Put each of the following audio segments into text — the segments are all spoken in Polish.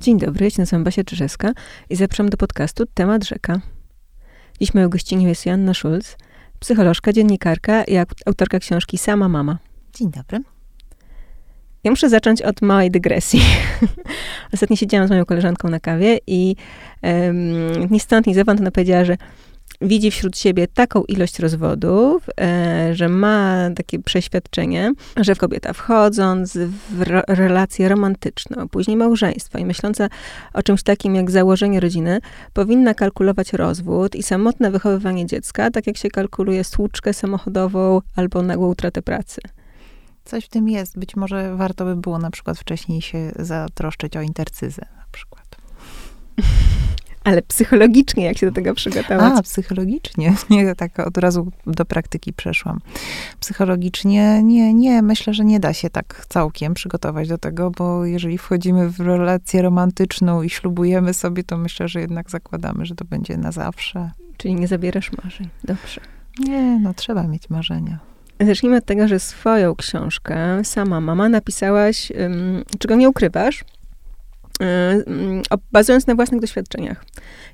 Dzień dobry, jestem nazywam Basia Czyżewska i zapraszam do podcastu Temat Rzeka. Dziś moją gościnią jest Joanna Schulz, psycholożka, dziennikarka i autorka książki Sama Mama. Dzień dobry. Ja muszę zacząć od małej dygresji. Ostatnio siedziałam z moją koleżanką na kawie i um, ni stąd, ni zowąd ona powiedziała, że widzi wśród siebie taką ilość rozwodów, e, że ma takie przeświadczenie, że kobieta wchodząc w relację romantyczną, później małżeństwo i myśląca o czymś takim jak założenie rodziny, powinna kalkulować rozwód i samotne wychowywanie dziecka, tak jak się kalkuluje stłuczkę samochodową albo nagłą utratę pracy. Coś w tym jest. Być może warto by było na przykład wcześniej się zatroszczyć o intercyzę na przykład. Ale psychologicznie, jak się do tego przygotować? A, psychologicznie. Nie, tak od razu do praktyki przeszłam. Psychologicznie nie, nie, myślę, że nie da się tak całkiem przygotować do tego, bo jeżeli wchodzimy w relację romantyczną i ślubujemy sobie, to myślę, że jednak zakładamy, że to będzie na zawsze. Czyli nie zabierasz marzeń. Dobrze. Nie, no trzeba mieć marzenia. Zacznijmy od tego, że swoją książkę, sama mama, napisałaś, um, czego nie ukrywasz, bazując na własnych doświadczeniach.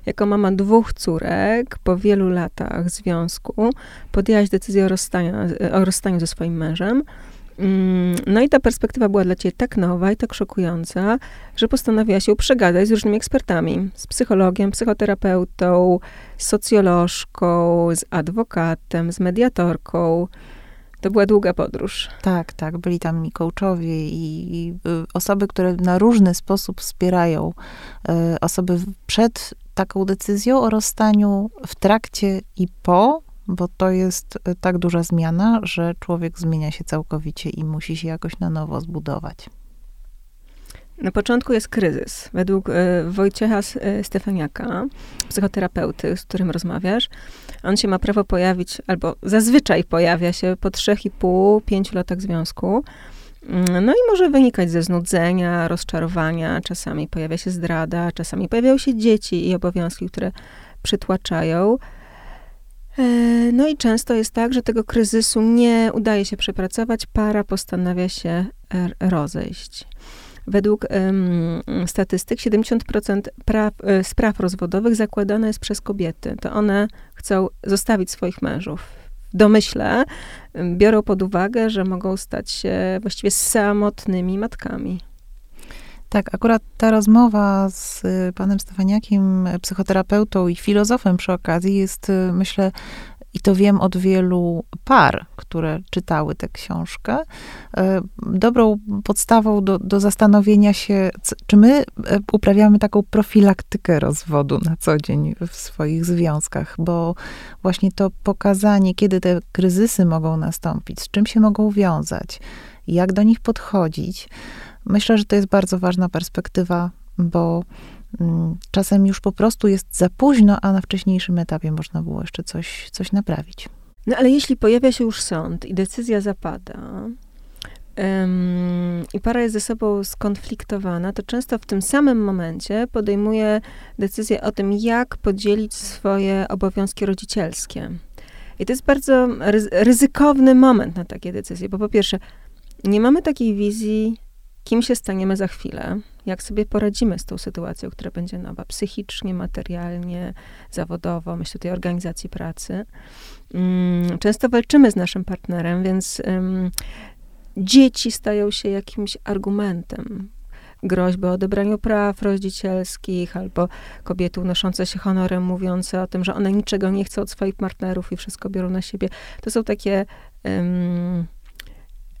Jako mama dwóch córek, po wielu latach związku, podjęłaś decyzję o rozstaniu, o rozstaniu ze swoim mężem. Mm, no i ta perspektywa była dla ciebie tak nowa i tak szokująca, że postanowiłaś się przegadać z różnymi ekspertami. Z psychologiem, psychoterapeutą, socjolożką, z adwokatem, z mediatorką. To była długa podróż. Tak, tak. Byli tam i coachowie, i, i y, osoby, które na różny sposób wspierają y, osoby przed taką decyzją o rozstaniu, w trakcie i po, bo to jest y, tak duża zmiana, że człowiek zmienia się całkowicie i musi się jakoś na nowo zbudować. Na początku jest kryzys. Według y, Wojciecha y, Stefaniaka, psychoterapeuty, z którym rozmawiasz, on się ma prawo pojawić, albo zazwyczaj pojawia się po 3,5-5 latach związku. Mm, no i może wynikać ze znudzenia, rozczarowania, czasami pojawia się zdrada, czasami pojawiają się dzieci i obowiązki, które przytłaczają. E, no i często jest tak, że tego kryzysu nie udaje się przepracować, para postanawia się rozejść. Według um, statystyk 70% praw, e, spraw rozwodowych zakładane jest przez kobiety. To one chcą zostawić swoich mężów. W domyśle biorą pod uwagę, że mogą stać się właściwie samotnymi matkami. Tak, akurat ta rozmowa z panem Stefaniakiem, psychoterapeutą i filozofem przy okazji jest, myślę, i to wiem od wielu par, które czytały tę książkę, e, dobrą podstawą do, do zastanowienia się, czy my e, uprawiamy taką profilaktykę rozwodu na co dzień w swoich związkach, bo właśnie to pokazanie, kiedy te kryzysy mogą nastąpić, z czym się mogą wiązać, jak do nich podchodzić, myślę, że to jest bardzo ważna perspektywa, bo czasem już po prostu jest za późno, a na wcześniejszym etapie można było jeszcze coś, coś naprawić. No ale jeśli pojawia się już sąd i decyzja zapada, i para jest ze sobą skonfliktowana, to często w tym samym momencie podejmuje decyzję o tym, jak podzielić swoje obowiązki rodzicielskie. I to jest bardzo ryzykowny moment na takie decyzje, bo po pierwsze, nie mamy takiej wizji, kim się staniemy za chwilę, jak sobie poradzimy z tą sytuacją, która będzie nowa, psychicznie, materialnie, zawodowo, myślę tutaj o organizacji pracy. Mm, często walczymy z naszym partnerem, więc dzieci stają się jakimś argumentem. Groźby o odebraniu praw rodzicielskich, albo kobiety unoszące się honorem, mówiące o tym, że one niczego nie chcą od swoich partnerów i wszystko biorą na siebie. To są takie um,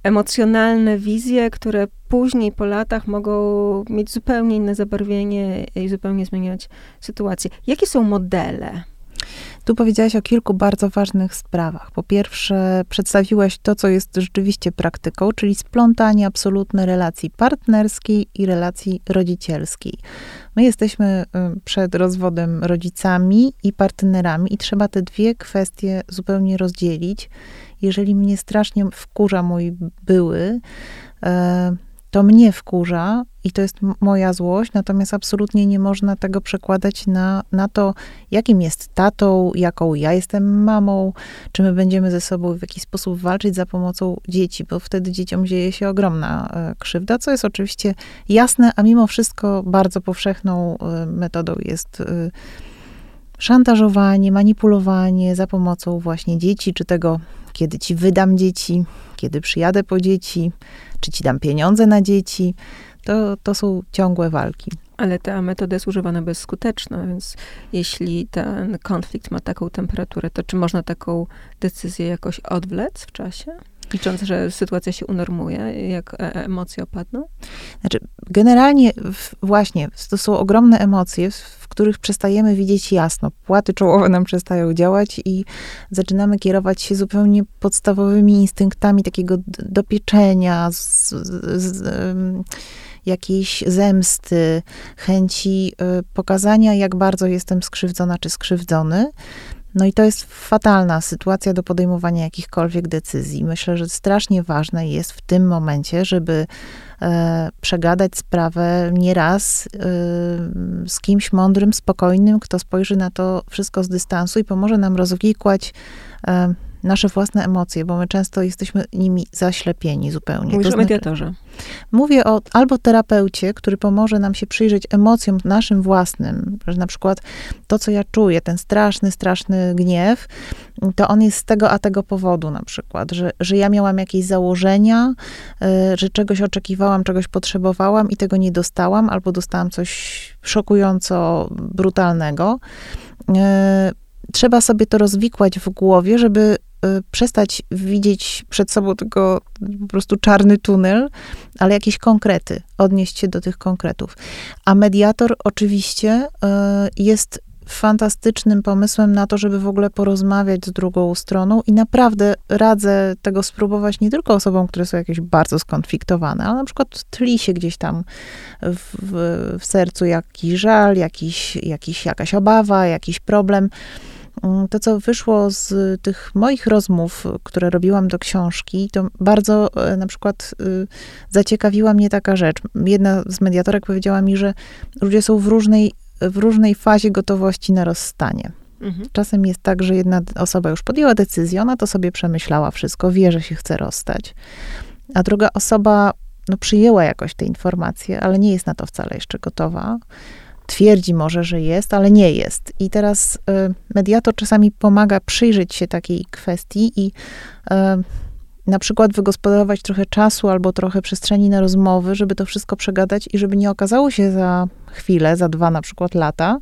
emocjonalne wizje, które później po latach mogą mieć zupełnie inne zabarwienie i zupełnie zmieniać sytuację. Jakie są modele? Tu powiedziałaś o kilku bardzo ważnych sprawach. Po pierwsze, przedstawiłaś to, co jest rzeczywiście praktyką, czyli splątanie absolutne relacji partnerskiej i relacji rodzicielskiej. My jesteśmy przed rozwodem rodzicami i partnerami, i trzeba te dwie kwestie zupełnie rozdzielić jeżeli mnie strasznie wkurza mój były, e, to mnie wkurza i to jest moja złość, natomiast absolutnie nie można tego przekładać na, na to, jakim jest tatą, jaką ja jestem mamą, czy my będziemy ze sobą w jakiś sposób walczyć za pomocą dzieci, bo wtedy dzieciom dzieje się ogromna e, krzywda, co jest oczywiście jasne, a mimo wszystko bardzo powszechną e, metodą jest szantażowanie, manipulowanie za pomocą właśnie dzieci, czy tego, kiedy ci wydam dzieci, kiedy przyjadę po dzieci, czy ci dam pieniądze na dzieci. To, to są ciągłe walki. Ale ta metoda jest używana bezskuteczna, więc jeśli ten konflikt ma taką temperaturę, to czy można taką decyzję jakoś odwlec w czasie? Licząc, że sytuacja się unormuje, jak e, emocje opadną? Znaczy, generalnie właśnie, to są ogromne emocje, w których przestajemy widzieć jasno. Płaty czołowe nam przestają działać i zaczynamy kierować się zupełnie podstawowymi instynktami takiego dopieczenia, z, z, z, jakiejś zemsty, chęci y, pokazania, jak bardzo jestem skrzywdzona czy skrzywdzony. No i to jest fatalna sytuacja do podejmowania jakichkolwiek decyzji. Myślę, że strasznie ważne jest w tym momencie, żeby e, przegadać sprawę nieraz e, z kimś mądrym, spokojnym, kto spojrzy na to wszystko z dystansu i pomoże nam rozwikłać e, nasze własne emocje, bo my często jesteśmy nimi zaślepieni zupełnie. Mówisz to o mediatorze. Mówię o albo terapeucie, który pomoże nam się przyjrzeć emocjom naszym własnym, że na przykład to, co ja czuję, ten straszny, straszny gniew, to on jest z tego a tego powodu na przykład, że, że ja miałam jakieś założenia, y, że czegoś oczekiwałam, czegoś potrzebowałam i tego nie dostałam, albo dostałam coś szokująco brutalnego. Y, trzeba sobie to rozwikłać w głowie, żeby przestać widzieć przed sobą tylko po prostu czarny tunel, ale jakieś konkrety, odnieść się do tych konkretów. A mediator oczywiście y, jest fantastycznym pomysłem na to, żeby w ogóle porozmawiać z drugą stroną i naprawdę radzę tego spróbować nie tylko osobom, które są jakieś bardzo skonfliktowane, ale na przykład tli się gdzieś tam w, w, w sercu jakiś żal, jakiś, jakiś, jakaś obawa, jakiś problem to, co wyszło z tych moich rozmów, które robiłam do książki, to bardzo e, na przykład y, zaciekawiła mnie taka rzecz. Jedna z mediatorek powiedziała mi, że ludzie są w różnej, w różnej fazie gotowości na rozstanie. Mhm. Czasem jest tak, że jedna osoba już podjęła decyzję, ona to sobie przemyślała wszystko, wie, że się chce rozstać, a druga osoba no, przyjęła jakoś te informacje, ale nie jest na to wcale jeszcze gotowa twierdzi może, że jest, ale nie jest. I teraz y, mediator czasami pomaga przyjrzeć się takiej kwestii i y, na przykład wygospodarować trochę czasu albo trochę przestrzeni na rozmowy, żeby to wszystko przegadać i żeby nie okazało się za chwilę, za dwa na przykład lata,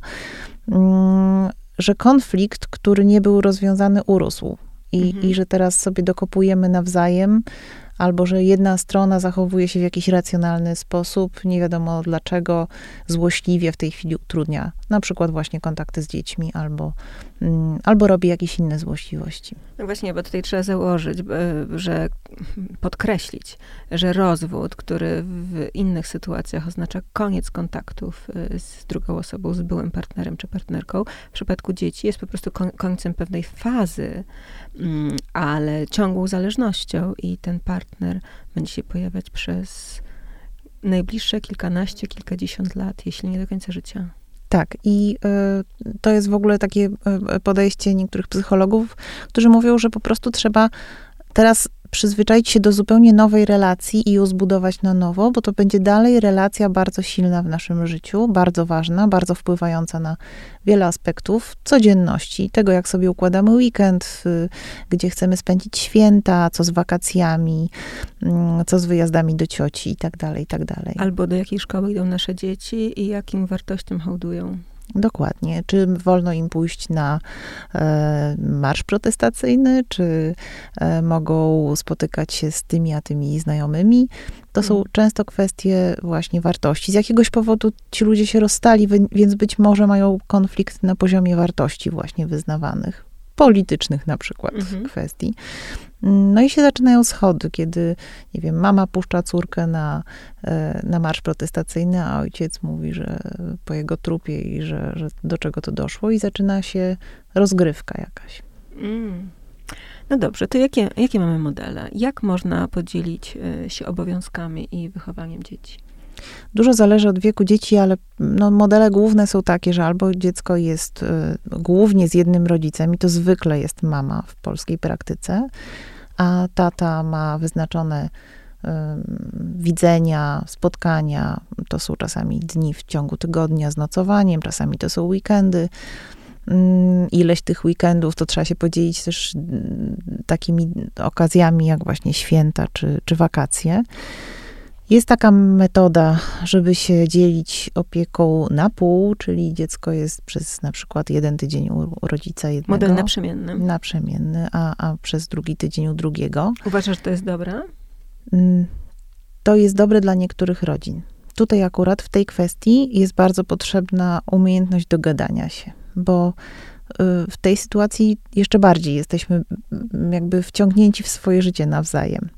mm, że konflikt, który nie był rozwiązany, urósł. I, mhm. I że teraz sobie dokopujemy nawzajem, albo że jedna strona zachowuje się w jakiś racjonalny sposób, nie wiadomo dlaczego, złośliwie w tej chwili utrudnia na przykład właśnie kontakty z dziećmi, albo, mm, albo robi jakieś inne złośliwości. No właśnie, bo tutaj trzeba założyć, że podkreślić, że rozwód, który w innych sytuacjach oznacza koniec kontaktów y, z drugą osobą, z byłym partnerem czy partnerką, w przypadku dzieci jest po prostu końcem pewnej fazy, mm, ale ciągłą zależnością i ten partner będzie się pojawiać przez najbliższe kilkanaście, kilkadziesiąt lat, jeśli nie do końca życia. Tak, i y, to jest w ogóle takie y, podejście niektórych psychologów, którzy mówią, że po prostu trzeba teraz przyzwyczaić się do zupełnie nowej relacji i ją zbudować na nowo, bo to będzie dalej relacja bardzo silna w naszym życiu, bardzo ważna, bardzo wpływająca na wiele aspektów codzienności, tego jak sobie układamy weekend, y, gdzie chcemy spędzić święta, co z wakacjami, mm, co z wyjazdami do cioci i tak dalej, i tak dalej. Albo do jakiej szkoły idą nasze dzieci i jakim wartościom hołdują. Dokładnie. Czy wolno im pójść na e, marsz protestacyjny, czy e, mogą spotykać się z tymi a tymi znajomymi? To są hmm. często kwestie właśnie wartości. Z jakiegoś powodu ci ludzie się rozstali, więc być może mają konflikt na poziomie wartości właśnie wyznawanych politycznych na przykład mhm. kwestii. No i się zaczynają schody, kiedy, nie wiem, mama puszcza córkę na, e, na marsz protestacyjny, a ojciec mówi, że po jego trupie i że, że do czego to doszło i zaczyna się rozgrywka jakaś. Mm. No dobrze, to jakie, jakie mamy modele? Jak można podzielić y, się obowiązkami i wychowaniem dzieci? Dużo zależy od wieku dzieci, ale no, modele główne są takie, że albo dziecko jest y, głównie z jednym rodzicem, i to zwykle jest mama w polskiej praktyce, a tata ma wyznaczone widzenia, spotkania. To są czasami dni w ciągu tygodnia z nocowaniem, czasami to są weekendy. Ileś tych weekendów to trzeba się podzielić też takimi okazjami, jak właśnie święta czy, czy wakacje. Jest taka metoda, żeby się dzielić opieką na pół, czyli dziecko jest przez na przykład jeden tydzień u rodzica jednego. Model naprzemienny. Naprzemienny, a, a przez drugi tydzień u drugiego. Uważasz, że to jest dobre? Mm, to jest dobre dla niektórych rodzin. Tutaj akurat w tej kwestii jest bardzo potrzebna umiejętność dogadania się, bo w tej sytuacji jeszcze bardziej jesteśmy jakby wciągnięci w swoje życie nawzajem.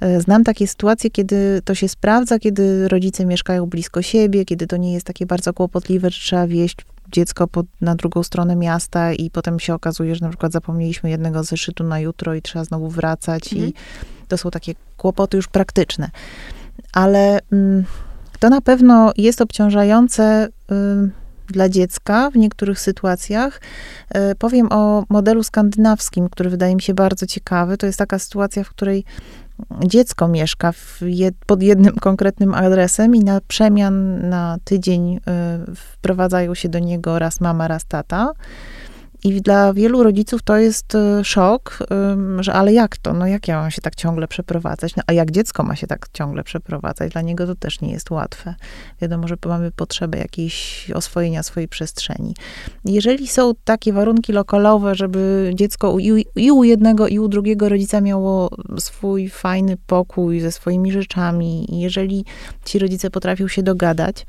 E, znam takie sytuacje, kiedy to się sprawdza, kiedy rodzice mieszkają blisko siebie, kiedy to nie jest takie bardzo kłopotliwe, że trzeba wieść dziecko pod, na drugą stronę miasta i potem się okazuje, że na przykład zapomnieliśmy jednego zeszytu na jutro i trzeba znowu wracać mhm. i to są takie kłopoty już praktyczne. Ale mm, to na pewno jest obciążające y, dla dziecka w niektórych sytuacjach. Y, powiem o modelu skandynawskim, który wydaje mi się bardzo ciekawy. To jest taka sytuacja, w której dziecko mieszka jed, pod jednym konkretnym adresem i na przemian na tydzień y, wprowadzają się do niego raz mama, raz tata. I dla wielu rodziców to jest e, szok, że ale jak to? No jak ja mam się tak ciągle przeprowadzać? No a jak dziecko ma się tak ciągle przeprowadzać? Dla niego to też nie jest łatwe. Wiadomo, że mamy potrzebę jakiejś oswojenia swojej przestrzeni. Jeżeli są takie warunki lokalowe, żeby dziecko i, i u jednego, i u drugiego rodzica miało swój fajny pokój ze swoimi rzeczami, i jeżeli ci rodzice potrafią się dogadać,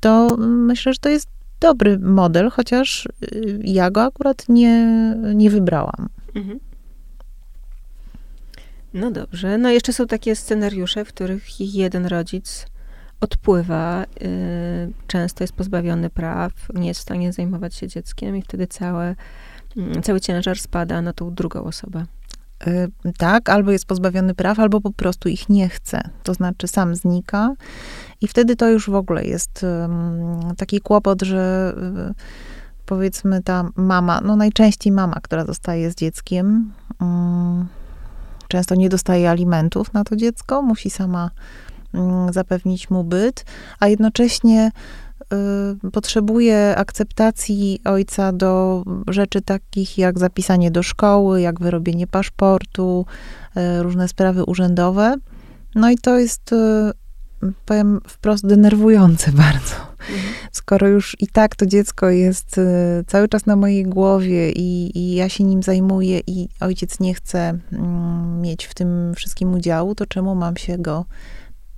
to myślę, że to jest dobry model, chociaż y, ja go akurat nie, nie wybrałam. Mhm. No dobrze. No jeszcze są takie scenariusze, w których jeden rodzic odpływa, yy, często jest pozbawiony praw, nie jest w stanie zajmować się dzieckiem i wtedy całe, yy, cały ciężar spada na tą drugą osobę. Yy, tak, albo jest pozbawiony praw, albo po prostu ich nie chce. To znaczy sam znika i wtedy to już w ogóle jest taki kłopot, że y, powiedzmy ta mama, no najczęściej mama, która zostaje z dzieckiem, mm, często nie dostaje alimentów na to dziecko, musi sama zapewnić mu byt, a jednocześnie y, potrzebuje akceptacji ojca do rzeczy takich jak zapisanie do szkoły, jak wyrobienie paszportu, y, różne sprawy urzędowe. No i to jest powiem wprost, denerwujące bardzo. Mhm. Skoro już i tak to dziecko jest y, cały czas na mojej głowie i, i ja się nim zajmuję i ojciec nie chce mm, mieć w tym wszystkim udziału, to czemu mam się go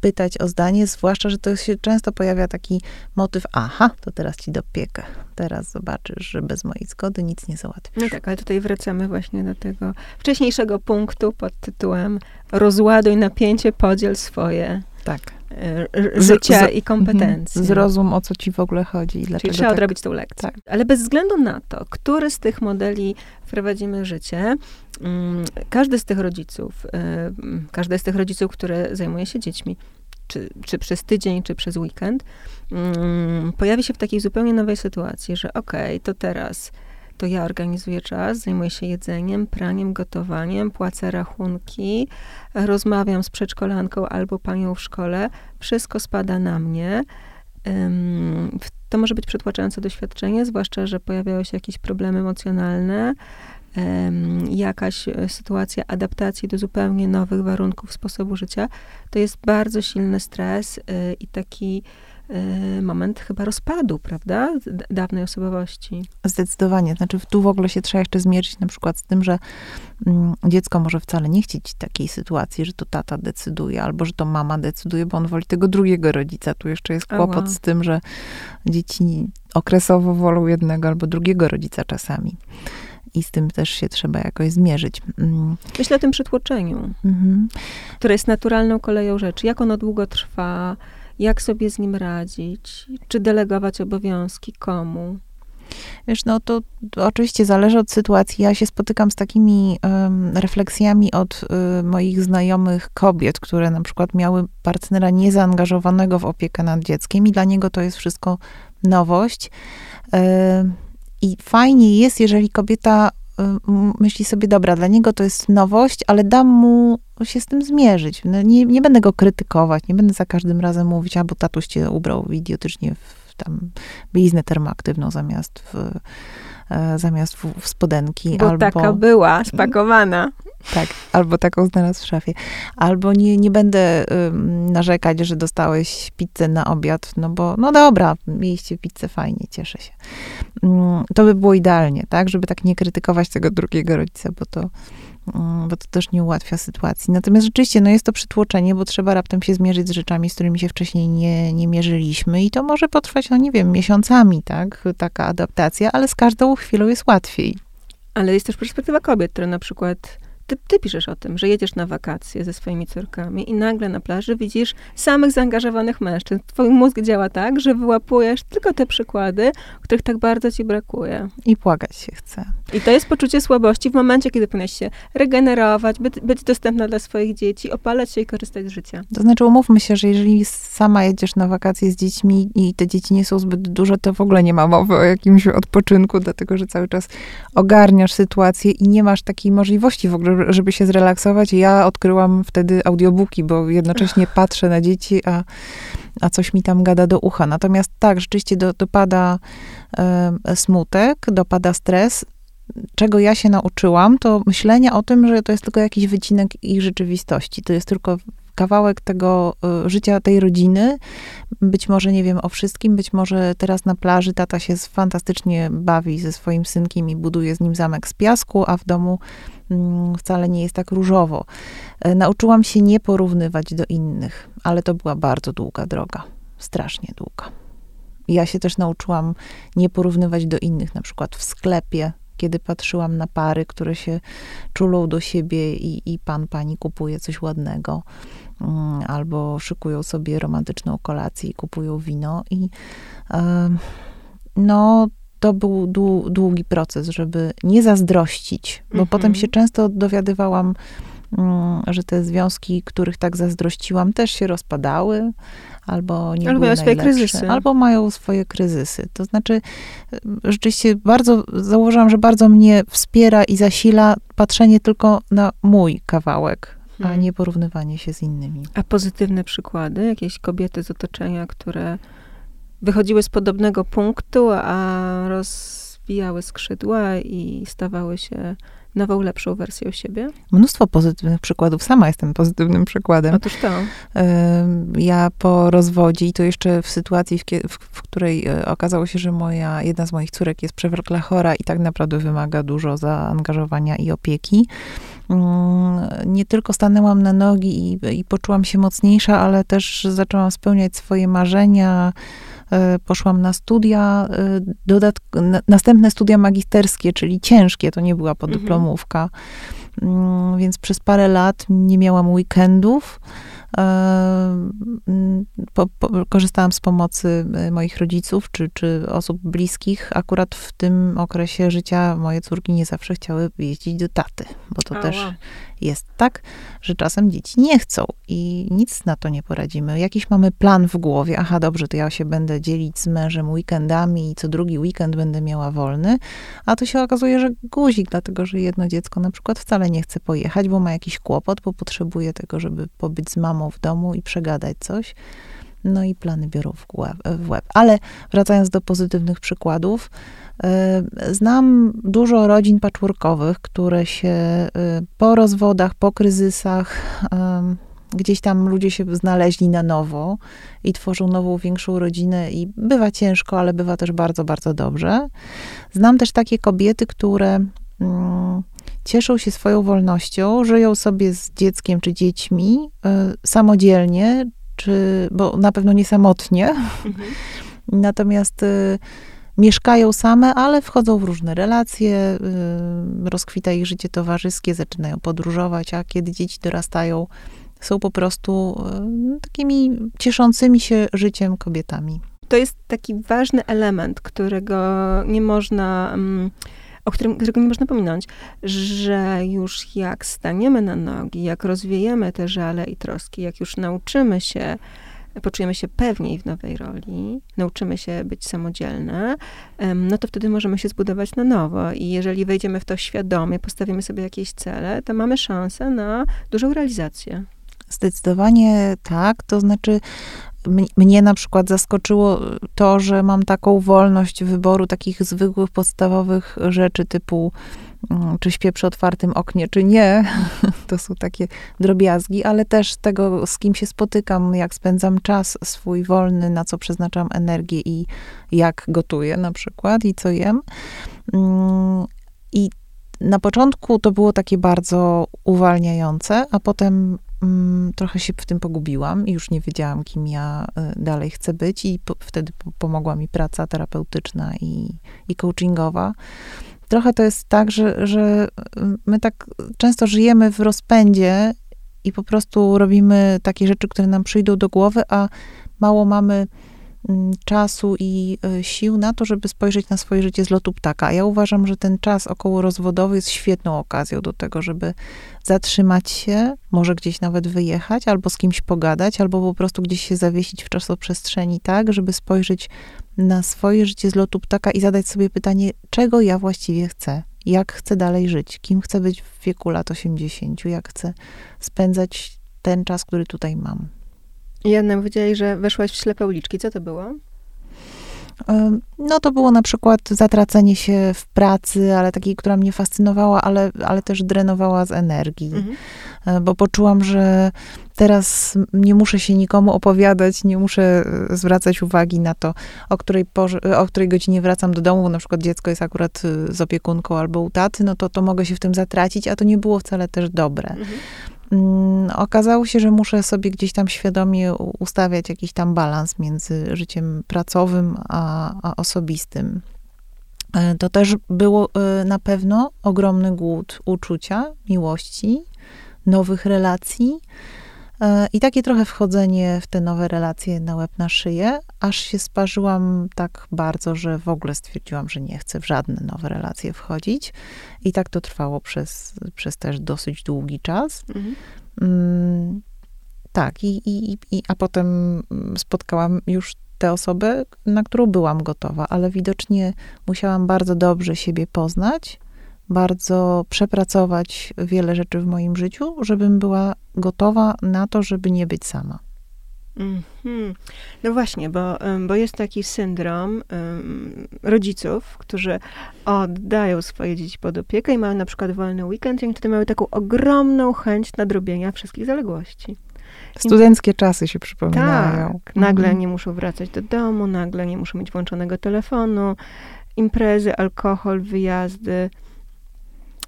pytać o zdanie, zwłaszcza, że to się często pojawia taki motyw, aha, to teraz ci dopiekę. Teraz zobaczysz, że bez mojej zgody nic nie załatwisz. No tak, ale tutaj wracamy właśnie do tego wcześniejszego punktu pod tytułem rozładuj napięcie, podziel swoje tak. E, życia z, i kompetencji. Mhm. Zrozum, o co ci w ogóle chodzi i dlaczego Czyli trzeba tak. odrobić tę lekcję. Tak. Ale bez względu na to, który z tych modeli wprowadzimy w życie, mm, każdy z tych rodziców, e, każdy z tych rodziców, który zajmuje się dziećmi, czy, czy przez tydzień, czy przez weekend, mm, pojawi się w takiej zupełnie nowej sytuacji, że okej, okay, to teraz to ja organizuję czas, zajmuję się jedzeniem, praniem, gotowaniem, płacę rachunki, rozmawiam z przedszkolanką albo panią w szkole, wszystko spada na mnie. To może być przytłaczające doświadczenie, zwłaszcza, że pojawiają się jakieś problemy emocjonalne, jakaś e, sytuacja adaptacji do zupełnie nowych warunków sposobu życia. To jest bardzo silny stres y, i taki moment chyba rozpadu, prawda, dawnej osobowości. Zdecydowanie. Znaczy, tu w ogóle się trzeba jeszcze zmierzyć na przykład z tym, że mm, dziecko może wcale nie chcieć takiej sytuacji, że to tata decyduje, albo że to mama decyduje, bo on woli tego drugiego rodzica. Tu jeszcze jest kłopot z tym, że dzieci okresowo wolą jednego albo drugiego rodzica czasami. I z tym też się trzeba jakoś zmierzyć. Mm. Myślę o tym przytłoczeniu, mhm. które jest naturalną koleją rzeczy. Jak ono długo trwa, jak sobie z nim radzić, czy delegować obowiązki komu. Wiesz, no to, oczywiście zależy od sytuacji. Ja się spotykam z takimi um, refleksjami od um, moich znajomych kobiet, które na przykład miały partnera niezaangażowanego w opiekę nad dzieckiem i dla niego to jest wszystko nowość. Um, I fajnie jest, jeżeli kobieta myśli sobie, dobra, dla niego to jest nowość, ale dam mu się z tym zmierzyć. No nie, nie będę go krytykować, nie będę za każdym razem mówić, a bo tatuś cię ubrał idiotycznie w tam bliznę termoaktywną zamiast w, e, zamiast w, w spodenki. Bo albo, taka była, spakowana. Tak, albo taką znalazł w szafie. Albo nie, nie będę narzekać, że dostałeś pizzę na obiad, no bo, no dobra, mieliście pizzę, fajnie, cieszę się. Mm, to by było idealnie, tak, żeby tak nie krytykować tego drugiego rodzica, bo to Mm, bo to też nie ułatwia sytuacji. Natomiast rzeczywiście, no jest to przytłoczenie, bo trzeba raptem się zmierzyć z rzeczami, z którymi się wcześniej nie, nie mierzyliśmy i to może potrwać, no nie wiem, miesiącami, tak, taka adaptacja, ale z każdą chwilą jest łatwiej. Ale jest też perspektywa kobiet, które na przykład ty, ty, piszesz o tym, że jedziesz na wakacje ze swoimi córkami i nagle na plaży widzisz samych zaangażowanych mężczyzn. Twój mózg działa tak, że wyłapujesz tylko te przykłady, których tak bardzo ci brakuje. I płakać się chce. I to jest poczucie słabości w momencie, kiedy powinnaś się regenerować, być, być dostępna dla swoich dzieci, opalać się i korzystać z życia. To znaczy, umówmy się, że jeżeli sama jedziesz na wakacje z dziećmi i te dzieci nie są zbyt duże, to w ogóle nie ma mowy o jakimś odpoczynku, dlatego że cały czas ogarniasz sytuację i nie masz takiej możliwości w ogóle, żeby się zrelaksować. Ja odkryłam wtedy audiobooki, bo jednocześnie patrzę na dzieci, a, a coś mi tam gada do ucha. Natomiast tak, rzeczywiście do, dopada e, smutek, dopada stres. Czego ja się nauczyłam, to myślenia o tym, że to jest tylko jakiś wycinek ich rzeczywistości. To jest tylko kawałek tego y, życia tej rodziny. Być może nie wiem o wszystkim, być może teraz na plaży tata się fantastycznie bawi ze swoim synkiem i buduje z nim zamek z piasku, a w domu wcale nie jest tak różowo. E, nauczyłam się nie porównywać do innych, ale to była bardzo długa droga, strasznie długa. Ja się też nauczyłam nie porównywać do innych, na przykład w sklepie, kiedy patrzyłam na pary, które się czulą do siebie i, i pan, pani kupuje coś ładnego, mm, albo szykują sobie romantyczną kolację i kupują wino. I no, to był długi proces, żeby nie zazdrościć, bo mhm. potem się często dowiadywałam, mm, że te związki, których tak zazdrościłam, też się rozpadały, albo nie albo były mają swoje kryzysy. Albo mają swoje kryzysy. To znaczy, rzeczywiście bardzo, założyłam, że bardzo mnie wspiera i zasila patrzenie tylko na mój kawałek, hmm. a nie porównywanie się z innymi. A pozytywne przykłady? Jakieś kobiety z otoczenia, które wychodziły z podobnego punktu, a rozwijały skrzydła i stawały się nową, lepszą wersją siebie? Mnóstwo pozytywnych przykładów. Sama jestem pozytywnym przykładem. Otóż to. Ja po rozwodzie i to jeszcze w sytuacji, w, w, w, której e, okazało się, że moja, jedna z moich córek jest przewlekle chora i tak naprawdę wymaga dużo zaangażowania i opieki. Mm, nie tylko stanęłam na nogi i, i poczułam się mocniejsza, ale też zaczęłam spełniać swoje marzenia, poszłam na studia, e, dodatk- następne studia magisterskie, czyli ciężkie, to nie była podyplomówka. Mhm. Więc przez parę lat nie miałam weekendów. E, po, po, korzystałam z pomocy moich rodziców czy, czy osób bliskich. Akurat w tym okresie życia moje córki nie zawsze chciały jeździć do taty, bo to też jest tak, że czasem dzieci nie chcą i nic na to nie poradzimy. Jakiś mamy plan w głowie, aha, dobrze, to ja się będę dzielić z mężem weekendami i co drugi weekend będę miała wolny, a to się okazuje, że guzik, dlatego że jedno dziecko na przykład wcale nie chce pojechać, bo ma jakiś kłopot, bo potrzebuje tego, żeby pobyć z mamą w domu i przegadać coś. No i plany biorą w łeb. Ale wracając do pozytywnych przykładów, E, znam dużo rodzin patchworkowych, które się e, po rozwodach, po kryzysach, gdzieś tam ludzie się znaleźli na nowo i tworzą nową, większą rodzinę i bywa ciężko, ale bywa też bardzo, bardzo dobrze. Znam też takie kobiety, które mm, cieszą się swoją wolnością, żyją sobie z dzieckiem czy dziećmi samodzielnie, czy, bo na pewno nie samotnie. Mhm. Natomiast mieszkają same, ale wchodzą w różne relacje, y, rozkwita ich życie towarzyskie, zaczynają podróżować, a kiedy dzieci dorastają, są po prostu y, takimi cieszącymi się życiem kobietami. to jest taki ważny element, którego nie można, mm, o którym, którego nie można pominąć, że już jak staniemy na nogi, jak rozwiejemy te żale i troski, jak już nauczymy się poczujemy się pewniej w nowej roli, nauczymy się być samodzielne, no to wtedy możemy się zbudować na nowo. I jeżeli wejdziemy w to świadomie, postawimy sobie jakieś cele, to mamy szansę na dużą realizację. Zdecydowanie tak. To znaczy, mnie na przykład zaskoczyło to, że mam taką wolność wyboru takich zwykłych, podstawowych rzeczy typu Mm, czy śpię przy otwartym oknie, czy nie. To są takie drobiazgi, ale też tego, z kim się spotykam, jak spędzam czas swój wolny, na co przeznaczam energię i jak gotuję na przykład i co jem. Mm, I na początku to było takie bardzo uwalniające, a potem trochę się w tym pogubiłam i już nie wiedziałam, kim ja y, dalej chcę być, i po, wtedy pomogła mi praca terapeutyczna i, i coachingowa. Trochę to jest tak, że, że my tak często żyjemy w rozpędzie i po prostu robimy takie rzeczy, które nam przyjdą do głowy, a mało mamy mm, czasu i e, sił na to, żeby spojrzeć na swoje życie z lotu ptaka. Ja uważam, że ten czas około rozwodowy jest świetną okazją do tego, żeby zatrzymać się, może gdzieś nawet wyjechać, albo z kimś pogadać, albo po prostu gdzieś się zawiesić w czasoprzestrzeni tak, żeby spojrzeć na swoje życie z lotu ptaka i zadać sobie pytanie, czego ja właściwie chcę, jak chcę dalej żyć, kim chcę być w wieku lat 80, jak chcę spędzać ten czas, który tutaj mam. Janna, powiedziałeś, że weszłaś w ślepe uliczki. Co to było? No to było na przykład zatracenie się w pracy, ale takiej, która mnie fascynowała, ale, ale też drenowała z energii. Mhm. E, bo poczułam, że teraz nie muszę się nikomu opowiadać, nie muszę e, zwracać uwagi na to, o której, porze, o której godzinie wracam do domu, bo na przykład dziecko jest akurat e, z opiekunką albo u taty, no to, to mogę się w tym zatracić, a to nie było wcale też dobre. Mhm. Mm, okazało się, że muszę sobie gdzieś tam świadomie ustawiać jakiś tam balans między życiem pracowym a, a osobistym. E, to też było e, na pewno ogromny głód uczucia, miłości, nowych relacji. E, I takie trochę wchodzenie w te nowe relacje na łeb na szyję, aż się sparzyłam tak bardzo, że w ogóle stwierdziłam, że nie chcę w żadne nowe relacje wchodzić. I tak to trwało przez, przez też dosyć długi czas. Mhm. Mm, tak, i, i, i, a potem spotkałam już tę osobę, na którą byłam gotowa, ale widocznie musiałam bardzo dobrze siebie poznać bardzo przepracować wiele rzeczy w moim życiu, żebym była gotowa na to, żeby nie być sama. Mm-hmm. No właśnie, bo, bo jest taki syndrom um, rodziców, którzy oddają swoje dzieci pod opiekę i mają na przykład wolny weekend i wtedy mają taką ogromną chęć nadrobienia wszystkich zaległości. Studenckie czasy się przypominają. Tak, nagle mm. nie muszą wracać do domu, nagle nie muszą mieć włączonego telefonu, imprezy, alkohol, wyjazdy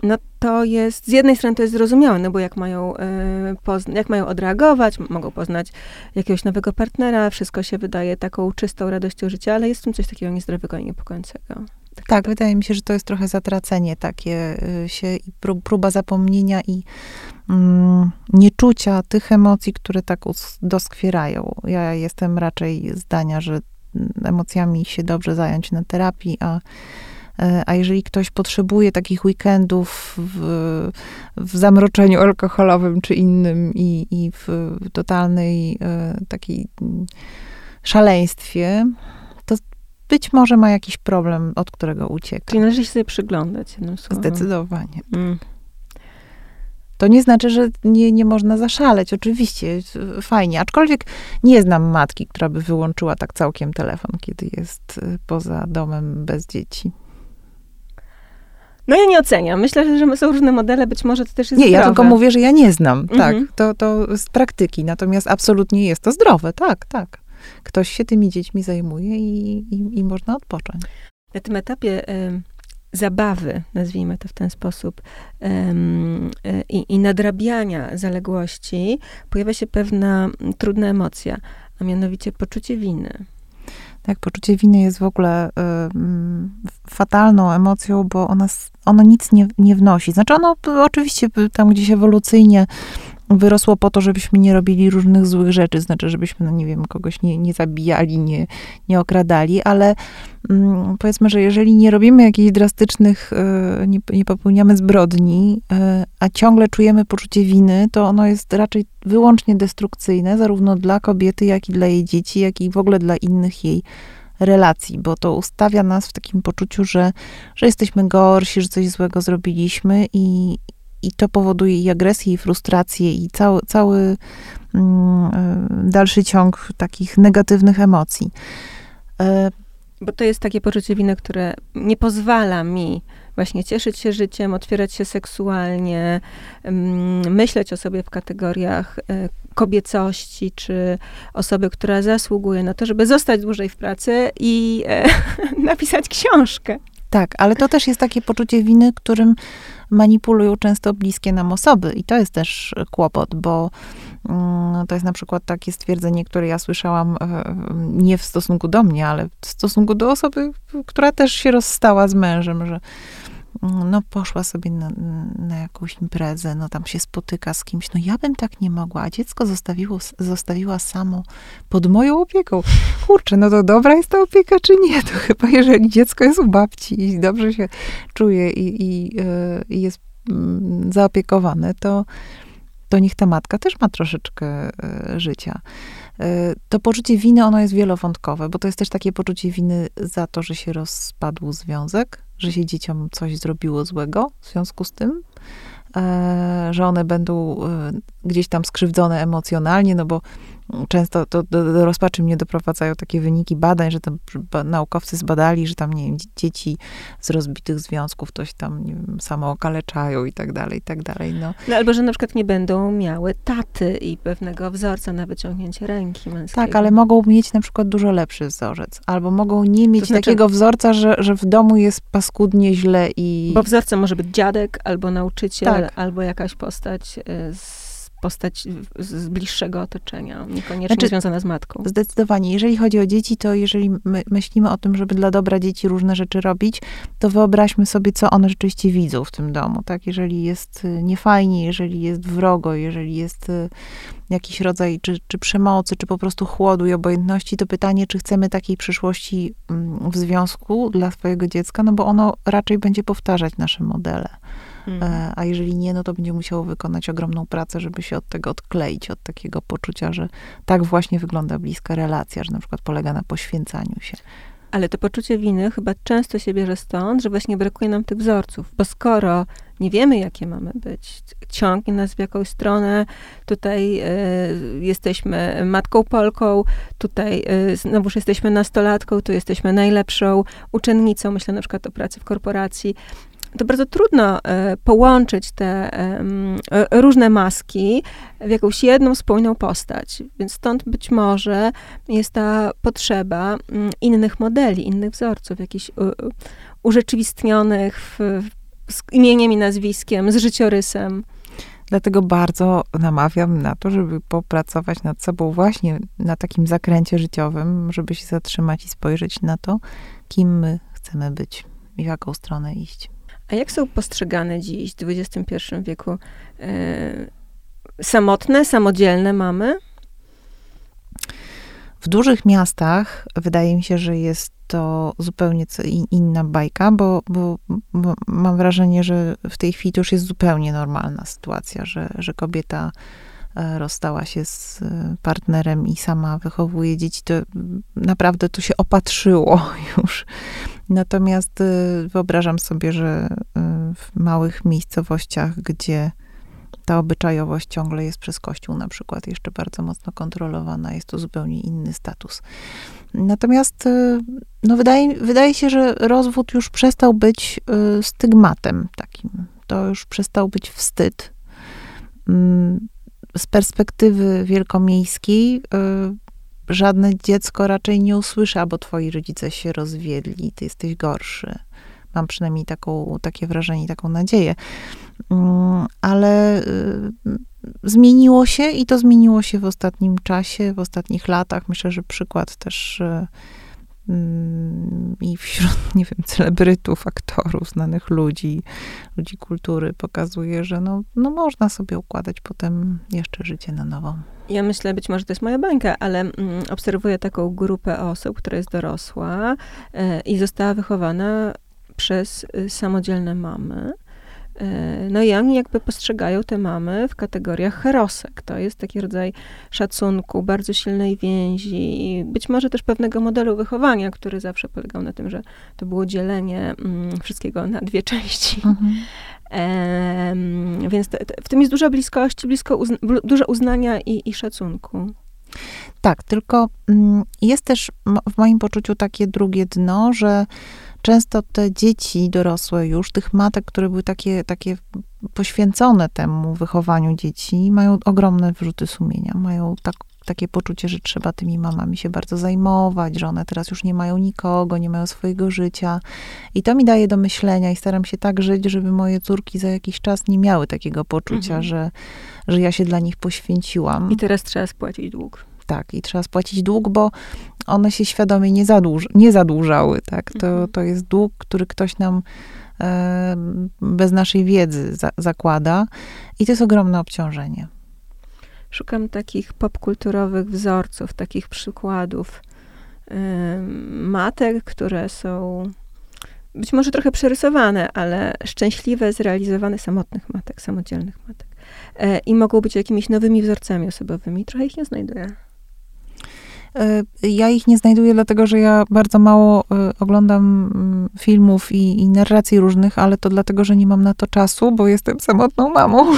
no to jest, z jednej strony to jest zrozumiałe, no bo jak mają, y, jak mają odreagować, mogą poznać jakiegoś nowego partnera, wszystko się wydaje taką czystą radością życia, ale jest w tym coś takiego niezdrowego i niepokojącego. Tak, tak wydaje mi się, że to jest trochę zatracenie takie y, się i próba zapomnienia i mm, nieczucia tych emocji, które tak doskwierają. Ja jestem raczej zdania, że mm, emocjami się dobrze zająć na terapii, a a jeżeli ktoś potrzebuje takich weekendów w, w zamroczeniu alkoholowym czy innym i, i w totalnej e, takiej szaleństwie, to być może ma jakiś problem, od którego ucieka. Czyli należy się sobie przyglądać, jednym słowem. Zdecydowanie. Mm. To nie znaczy, że nie, nie można zaszaleć. Oczywiście, fajnie. Aczkolwiek nie znam matki, która by wyłączyła tak całkiem telefon, kiedy jest e, poza domem bez dzieci. No ja nie oceniam. Myślę, że są różne modele, być może to też jest Nie, zdrowe. ja tylko mówię, że ja nie znam, mhm. tak. To, to z praktyki, natomiast absolutnie jest to zdrowe, tak, tak. Ktoś się tymi dziećmi zajmuje i, i, i można odpocząć. Na tym etapie y, zabawy, nazwijmy to w ten sposób, y, y, i nadrabiania zaległości, pojawia się pewna trudna emocja, a mianowicie poczucie winy. Tak, poczucie winy jest w ogóle y, fatalną emocją, bo ona, ono nic nie, nie wnosi. Znaczy ono oczywiście tam gdzieś ewolucyjnie wyrosło po to, żebyśmy nie robili różnych złych rzeczy, znaczy, żebyśmy, no nie wiem, kogoś nie, nie zabijali, nie, nie okradali, ale mm, powiedzmy, że jeżeli nie robimy jakichś drastycznych, y, nie, nie popełniamy zbrodni, y, a ciągle czujemy poczucie winy, to ono jest raczej wyłącznie destrukcyjne, zarówno dla kobiety, jak i dla jej dzieci, jak i w ogóle dla innych jej relacji, bo to ustawia nas w takim poczuciu, że, że jesteśmy gorsi, że coś złego zrobiliśmy i, i to powoduje i agresję, i frustrację, i cały, cały mm, e, dalszy ciąg takich negatywnych emocji. E, bo to jest takie poczucie winy, które nie pozwala mi właśnie cieszyć się życiem, otwierać się seksualnie, mm, myśleć o sobie w kategoriach e, kobiecości, czy osoby, która zasługuje na to, żeby zostać dłużej w pracy i napisać książkę. Tak, ale to też jest takie poczucie winy, którym manipulują często bliskie nam osoby. I to jest też kłopot, bo to jest na przykład takie stwierdzenie, które ja słyszałam e, nie w stosunku do mnie, ale w stosunku do osoby, która też się rozstała z mężem, że no poszła sobie na, na, jakąś imprezę, no tam się spotyka z kimś, no ja bym tak nie mogła, a dziecko zostawiło, zostawiła samo pod moją opieką. Kurczę, no to dobra jest ta opieka, czy nie? To chyba jeżeli dziecko jest u babci i dobrze się czuje i, i, e, i jest mm, zaopiekowane, to, to niech ta matka też ma troszeczkę e, życia. E, to poczucie winy, ono jest wielowątkowe, bo to jest też takie poczucie winy za to, że się rozpadł związek, że się dzieciom coś zrobiło złego w związku z tym, e, że one będą gdzieś tam skrzywdzone emocjonalnie, no bo często to do, do rozpaczy mnie doprowadzają takie wyniki badań, że tam naukowcy zbadali, że tam, nie wiem, dzieci z rozbitych związków coś tam, nie wiem, samo okaleczają i tak dalej, i tak dalej, no. no. albo, że na przykład nie będą miały taty i pewnego wzorca na wyciągnięcie ręki męskiej. Tak, ale mogą mieć na przykład dużo lepszy wzorzec, albo mogą nie mieć to znaczy, takiego wzorca, że, że w domu jest paskudnie, źle i... Bo wzorcem może być dziadek, albo nauczyciel, tak. albo jakaś postać y, z postać z bliższego otoczenia, niekoniecznie znaczy, związana z matką. Zdecydowanie. Jeżeli chodzi o dzieci, to jeżeli my myślimy o tym, żeby dla dobra dzieci różne rzeczy robić, to wyobraźmy sobie, co one rzeczywiście widzą w tym domu. Tak? Jeżeli jest y, niefajnie, jeżeli jest wrogo, jeżeli jest y, jakiś rodzaj czy, czy przemocy, czy po prostu chłodu i obojętności, to pytanie, czy chcemy takiej przyszłości mm, w związku dla swojego dziecka, no bo ono raczej będzie powtarzać nasze modele. Mhm. A jeżeli nie, no to będzie musiało wykonać ogromną pracę, żeby się od tego odkleić, od takiego poczucia, że tak właśnie wygląda bliska relacja, że na przykład polega na poświęcaniu się. Ale to poczucie winy chyba często się bierze stąd, że właśnie brakuje nam tych wzorców. Bo skoro nie wiemy, jakie mamy być, ciągnie nas w jakąś stronę, tutaj y, jesteśmy matką Polką, tutaj y, znowuż jesteśmy nastolatką, tu jesteśmy najlepszą uczennicą, myślę na przykład o pracy w korporacji, to bardzo trudno e, połączyć te e, różne maski w jakąś jedną spójną postać. Więc stąd być może jest ta potrzeba mm, innych modeli, innych wzorców, jakichś urzeczywistnionych w, z imieniem i nazwiskiem, z życiorysem. Dlatego bardzo namawiam na to, żeby popracować nad sobą właśnie na takim zakręcie życiowym, żeby się zatrzymać i spojrzeć na to, kim my chcemy być i w jaką stronę iść. A jak są postrzegane dziś, w XXI wieku, e, samotne, samodzielne mamy? W dużych miastach wydaje mi się, że jest to zupełnie inna bajka, bo, bo, bo, mam wrażenie, że w tej chwili to już jest zupełnie normalna sytuacja, że, że kobieta rozstała się z e, partnerem i sama wychowuje dzieci, to naprawdę to się opatrzyło już. Natomiast y, wyobrażam sobie, że w małych miejscowościach, gdzie ta obyczajowość ciągle jest przez Kościół na przykład jeszcze bardzo mocno kontrolowana, jest to zupełnie inny status. Natomiast no wydaje, wydaje się, że rozwód już przestał być stygmatem takim. To już przestał być wstyd. Z perspektywy wielkomiejskiej żadne dziecko raczej nie usłyszy, albo twoi rodzice się rozwiedli, ty jesteś gorszy. Mam przynajmniej taką, takie wrażenie, taką nadzieję. Mm, ale y, zmieniło się i to zmieniło się w ostatnim czasie, w ostatnich latach. Myślę, że przykład też y, i wśród, nie wiem, celebrytów, aktorów, znanych ludzi, ludzi kultury pokazuje, że no, no można sobie układać potem jeszcze życie na nowo. Ja myślę, być może to jest moja bańka, ale mm, obserwuję taką grupę osób, która jest dorosła y, i została wychowana przez y, samodzielne mamy. Y, no i oni jakby postrzegają te mamy w kategoriach herosek. To jest taki rodzaj szacunku, bardzo silnej więzi, być może też pewnego modelu wychowania, który zawsze polegał na tym, że to było dzielenie mm, wszystkiego na dwie części. Mhm. E, więc te, te, w tym jest dużo bliskości, blisko uzna, dużo uznania i, i szacunku. Tak, tylko mm, jest też w moim poczuciu takie drugie dno, że często te dzieci dorosłe już, tych matek, które były takie, takie poświęcone temu wychowaniu dzieci, mają ogromne wyrzuty sumienia, mają tak, takie poczucie, że trzeba tymi mamami się bardzo zajmować, że one teraz już nie mają nikogo, nie mają swojego życia. I to mi daje do myślenia i staram się tak żyć, żeby moje córki za jakiś czas nie miały takiego poczucia, mhm. że, że ja się dla nich poświęciłam. I teraz trzeba spłacić dług tak, i trzeba spłacić dług, bo one się świadomie nie, zadłuż, nie zadłużały, tak. To, mhm. to jest dług, który ktoś nam e, bez naszej wiedzy za, zakłada i to jest ogromne obciążenie. Szukam takich popkulturowych wzorców, takich przykładów y, matek, które są być może trochę przerysowane, ale szczęśliwe, zrealizowane samotnych matek, samodzielnych matek. E, I mogą być jakimiś nowymi wzorcami osobowymi. Trochę ich nie znajduję. E, ja ich nie znajduję, dlatego że ja bardzo mało e, oglądam mm, filmów i, i narracji różnych, ale to dlatego, że nie mam na to czasu, bo jestem samotną mamą.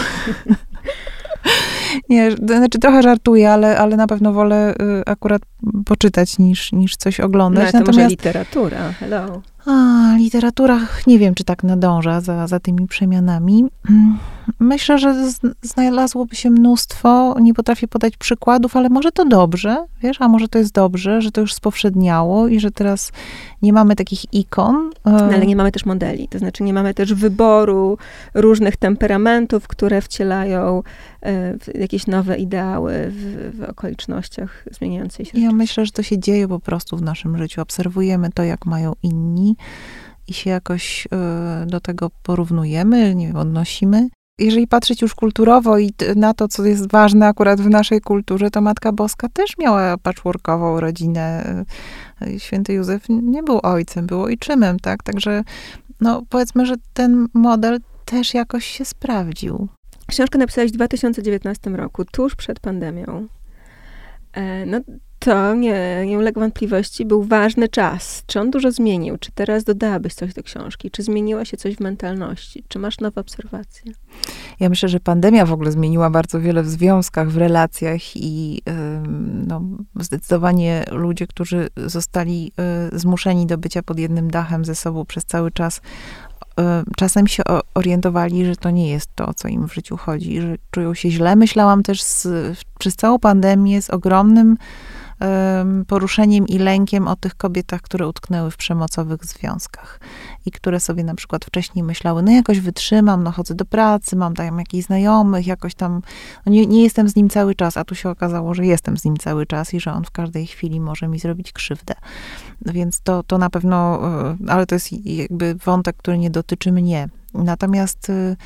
Nie, znaczy trochę żartuję, ale, ale na pewno wolę y, akurat poczytać niż, niż coś oglądać. No, to Natomiast może literatura, hello. A, literatura, nie wiem, czy tak nadąża za, za tymi przemianami. Myślę, że znalazłoby się mnóstwo, nie potrafię podać przykładów, ale może to dobrze, wiesz, a może to jest dobrze, że to już spowszedniało i że teraz nie mamy takich ikon. No, ale nie mamy też modeli, to znaczy nie mamy też wyboru różnych temperamentów, które wcielają e, jakieś nowe ideały w, w okolicznościach zmieniającej się. Ja myślę, że to się dzieje po prostu w naszym życiu. Obserwujemy to, jak mają inni i się jakoś y, do tego porównujemy, nie wiem, odnosimy. Jeżeli patrzeć już kulturowo i na to, co jest ważne akurat w naszej kulturze, to Matka Boska też miała patchworkową rodzinę. Y, święty Józef nie był ojcem, był ojczymem, tak? Także no, powiedzmy, że ten model też jakoś się sprawdził. Książkę napisałeś w 2019 roku, tuż przed pandemią. E, no, to nie, nie ulega wątpliwości, był ważny czas. Czy on dużo zmienił? Czy teraz dodałabyś coś do książki? Czy zmieniło się coś w mentalności? Czy masz nowe obserwacje? Ja myślę, że pandemia w ogóle zmieniła bardzo wiele w związkach, w relacjach i no, zdecydowanie ludzie, którzy zostali y, zmuszeni do bycia pod jednym dachem ze sobą przez cały czas, y, czasem się orientowali, że to nie jest to, o co im w życiu chodzi, że czują się źle. Myślałam też z, przez całą pandemię z ogromnym poruszeniem i lękiem o tych kobietach, które utknęły w przemocowych związkach i które sobie na przykład wcześniej myślały, no jakoś wytrzymam, no chodzę do pracy, mam tam jakichś znajomych, jakoś tam, no nie, nie jestem z nim cały czas, a tu się okazało, że jestem z nim cały czas i że on w każdej chwili może mi zrobić krzywdę. Więc to, to na pewno, e, ale to jest jakby wątek, który nie dotyczy mnie. Natomiast e,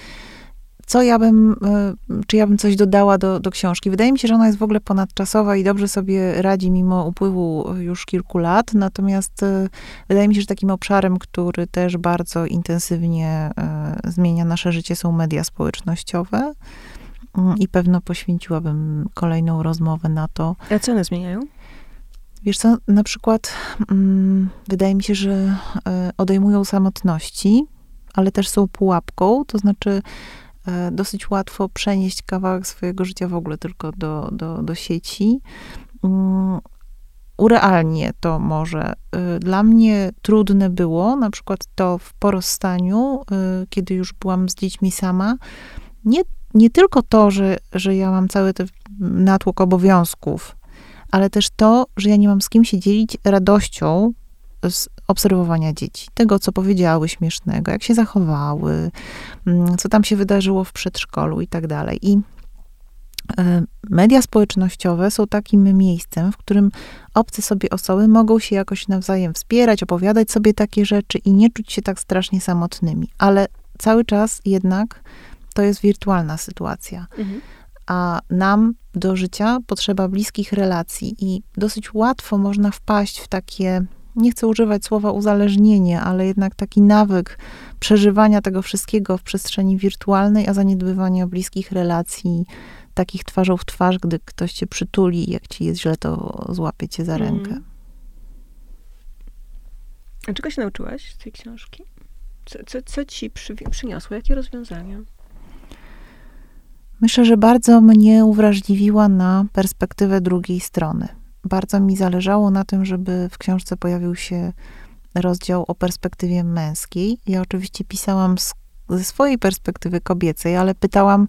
co ja bym, e, czy ja bym coś dodała do, do książki. Wydaje mi się, że ona jest w ogóle ponadczasowa i dobrze sobie radzi mimo upływu już kilku lat. Natomiast e, wydaje mi się, że takim obszarem, który też bardzo intensywnie e, zmienia nasze życie, są media społecznościowe. Mm, I pewno poświęciłabym kolejną rozmowę na to. A co one zmieniają? Wiesz co, na przykład mm, wydaje mi się, że odejmują samotności, ale też są pułapką, to znaczy dosyć łatwo przenieść kawałek swojego życia w ogóle tylko do, do, do sieci. Mm, urealnie to może. E, dla mnie trudne było, na przykład to w porozstaniu, e, kiedy już byłam z dziećmi sama, nie, nie tylko to, że, że ja mam cały ten natłok obowiązków, ale też to, że ja nie mam z kim się dzielić radością z obserwowania dzieci, tego, co powiedziały śmiesznego, jak się zachowały, mm, co tam się wydarzyło w przedszkolu i tak dalej. I e, media społecznościowe są takim miejscem, w którym obce sobie osoby mogą się jakoś nawzajem wspierać, opowiadać sobie takie rzeczy i nie czuć się tak strasznie samotnymi. Ale cały czas jednak to jest wirtualna sytuacja. Mhm. A nam do życia potrzeba bliskich relacji i dosyć łatwo można wpaść w takie, nie chcę używać słowa uzależnienie, ale jednak taki nawyk przeżywania tego wszystkiego w przestrzeni wirtualnej, a zaniedbywania bliskich relacji, takich twarzą w twarz, gdy ktoś cię przytuli, jak ci jest źle, to złapie cię za rękę. Mm. A czego się nauczyłaś z tej książki? Co, co, co ci przy, przyniosło? Jakie rozwiązania? Myślę, że bardzo mnie uwrażliwiła na perspektywę drugiej strony. Bardzo mi zależało na tym, żeby w książce pojawił się rozdział o perspektywie męskiej. Ja oczywiście pisałam z, ze swojej perspektywy kobiecej, ale pytałam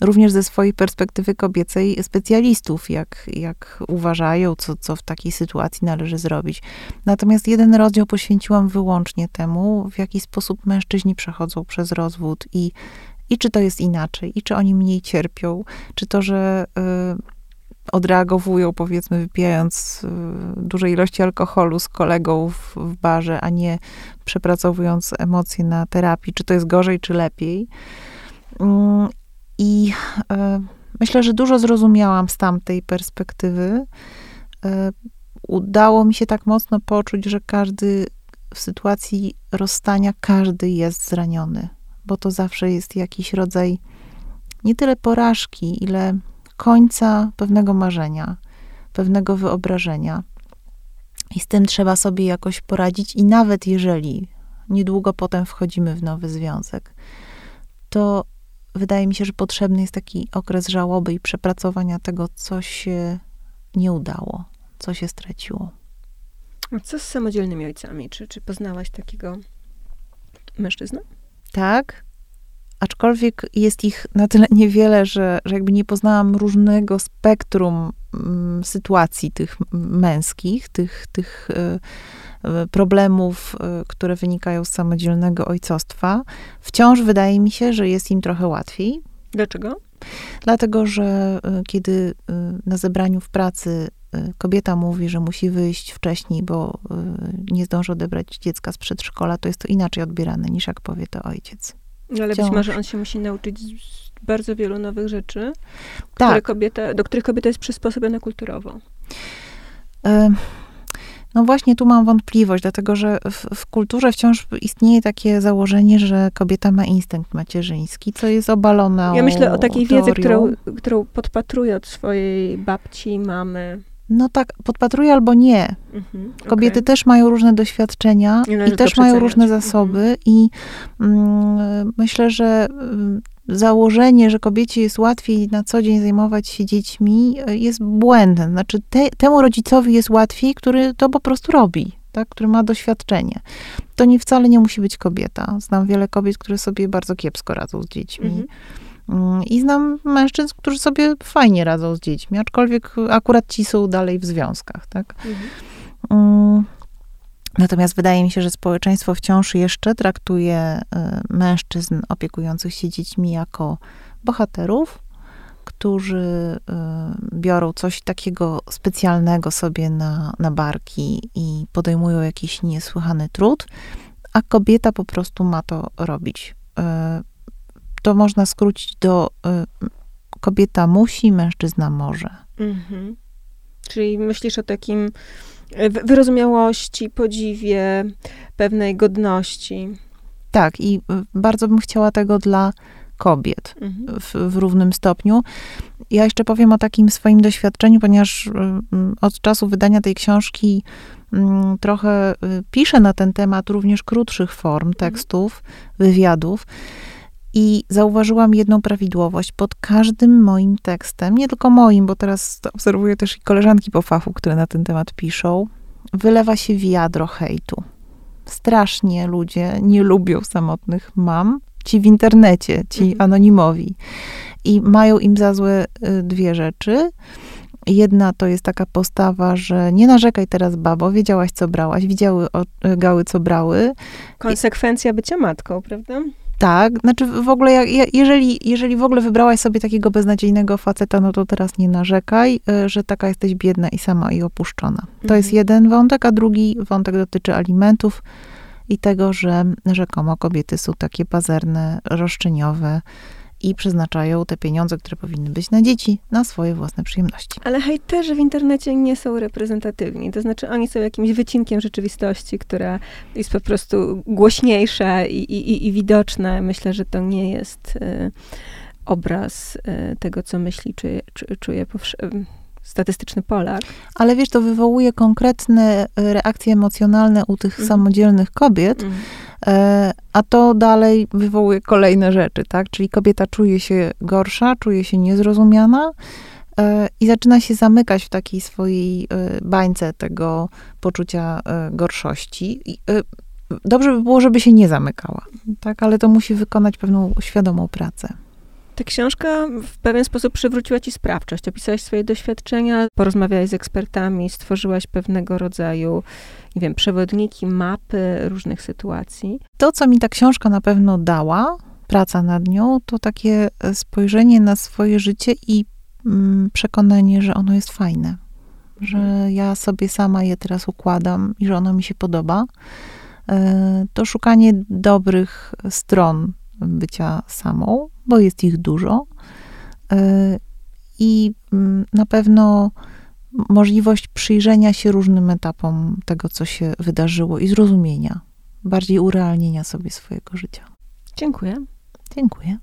również ze swojej perspektywy kobiecej specjalistów, jak, jak uważają, co, co w takiej sytuacji należy zrobić. Natomiast jeden rozdział poświęciłam wyłącznie temu, w jaki sposób mężczyźni przechodzą przez rozwód i, i czy to jest inaczej, i czy oni mniej cierpią, czy to, że y, odreagowują, powiedzmy, wypijając y, duże ilości alkoholu z kolegą w, w barze, a nie przepracowując emocje na terapii, czy to jest gorzej, czy lepiej. Mm, i e, myślę, że dużo zrozumiałam z tamtej perspektywy. E, udało mi się tak mocno poczuć, że każdy w sytuacji rozstania, każdy jest zraniony, bo to zawsze jest jakiś rodzaj nie tyle porażki, ile końca pewnego marzenia, pewnego wyobrażenia. I z tym trzeba sobie jakoś poradzić, i nawet jeżeli niedługo potem wchodzimy w nowy związek, to wydaje mi się, że potrzebny jest taki okres żałoby i przepracowania tego, co się nie udało, co się straciło. A co z samodzielnymi ojcami? Czy, czy poznałaś takiego mężczyznę? Tak, aczkolwiek jest ich na tyle niewiele, że, że jakby nie poznałam różnego spektrum mm, sytuacji tych męskich, tych, tych y, problemów, y, które wynikają z samodzielnego ojcostwa, wciąż wydaje mi się, że jest im trochę łatwiej. Dlaczego? Dlatego, że kiedy na zebraniu w pracy kobieta mówi, że musi wyjść wcześniej, bo nie zdąży odebrać dziecka z przedszkola, to jest to inaczej odbierane niż jak powie to ojciec. Ale Wciąż. być może on się musi nauczyć bardzo wielu nowych rzeczy, tak. kobieta, do których kobieta jest przysposobiona kulturowo. No właśnie tu mam wątpliwość, dlatego że w, w, kulturze wciąż istnieje takie założenie, że kobieta ma instynkt macierzyński, co jest obalone. Ja myślę o takiej teorią. wiedzy, którą, którą podpatruję od swojej babci, mamy. No tak, podpatruję albo nie. Mhm, Kobiety okay. też mają różne doświadczenia i, i też mają różne zasoby mhm. i mm, myślę, że mm, założenie, że kobiecie jest łatwiej na co dzień zajmować się dziećmi, e, jest błędne. Znaczy, te, temu rodzicowi jest łatwiej, który to po prostu robi, tak? który ma doświadczenie. To nie wcale nie musi być kobieta. Znam wiele kobiet, które sobie bardzo kiepsko radzą z dziećmi. Mhm. Mm, I znam mężczyzn, którzy sobie fajnie radzą z dziećmi, aczkolwiek akurat ci są dalej w związkach, tak? Mhm. Mm. Natomiast wydaje mi się, że społeczeństwo wciąż jeszcze traktuje y, mężczyzn opiekujących się dziećmi jako bohaterów, którzy y, biorą coś takiego specjalnego sobie na, na barki i podejmują jakiś niesłychany trud, a kobieta po prostu ma to robić. Y, to można skrócić do kobieta musi, mężczyzna może. Mhm. Czyli myślisz o takim wyrozumiałości, podziwie, pewnej godności. Tak, i bardzo bym chciała tego dla kobiet mhm. w, w, równym stopniu. Ja jeszcze powiem o takim swoim doświadczeniu, ponieważ od czasu wydania tej książki trochę y, piszę na ten temat również krótszych form mhm. tekstów, wywiadów. I zauważyłam jedną prawidłowość. Pod każdym moim tekstem, nie tylko moim, bo teraz obserwuję też i koleżanki po fachu, które na ten temat piszą, wylewa się wiadro hejtu. Strasznie ludzie nie lubią samotnych mam, ci w internecie, ci mhm. anonimowi. I mają im za złe y, dwie rzeczy. Jedna to jest taka postawa, że nie narzekaj teraz, babo, wiedziałaś, co brałaś, widziały o, gały, co brały. Konsekwencja bycia matką, prawda? Tak, znaczy w ogóle, jak, jeżeli, jeżeli w ogóle wybrałaś sobie takiego beznadziejnego faceta, no to teraz nie narzekaj, y, że taka jesteś biedna i sama i opuszczona. To Mhm. jest jeden wątek, a drugi wątek dotyczy alimentów i tego, że rzekomo kobiety są takie pazerne, roszczeniowe i przeznaczają te pieniądze, które powinny być na dzieci, na swoje własne przyjemności. Ale hejterzy w internecie nie są reprezentatywni. To znaczy, oni są jakimś wycinkiem rzeczywistości, która jest po prostu głośniejsza i, i, i- widoczna. Myślę, że to nie jest e, obraz e, tego, co myśli, czy, czy czuje em, statystyczny Polak. Ale wiesz, to wywołuje konkretne y, reakcje emocjonalne u tych Mhm. samodzielnych kobiet, E, A to dalej wywołuje kolejne rzeczy, tak? Czyli kobieta czuje się gorsza, czuje się niezrozumiana e, i zaczyna się zamykać w takiej swojej e, bańce tego poczucia e, gorszości. E, Dobrze by było, żeby się nie zamykała, tak? Ale to musi wykonać pewną świadomą pracę. Ta książka w pewien sposób przywróciła ci sprawczość. Opisałaś swoje doświadczenia, porozmawiałaś z ekspertami, stworzyłaś pewnego rodzaju, nie wiem, przewodniki, mapy różnych sytuacji. To, co mi ta książka na pewno dała, praca nad nią, to takie e, spojrzenie na swoje życie i mm, przekonanie, że ono jest fajne. Że ja sobie sama je teraz układam i że ono mi się podoba. E, To szukanie dobrych stron bycia samą, bo jest ich dużo. E, I mm, na pewno możliwość przyjrzenia się różnym etapom tego, co się wydarzyło i zrozumienia bardziej urealnienia sobie swojego życia. Dziękuję. Dziękuję.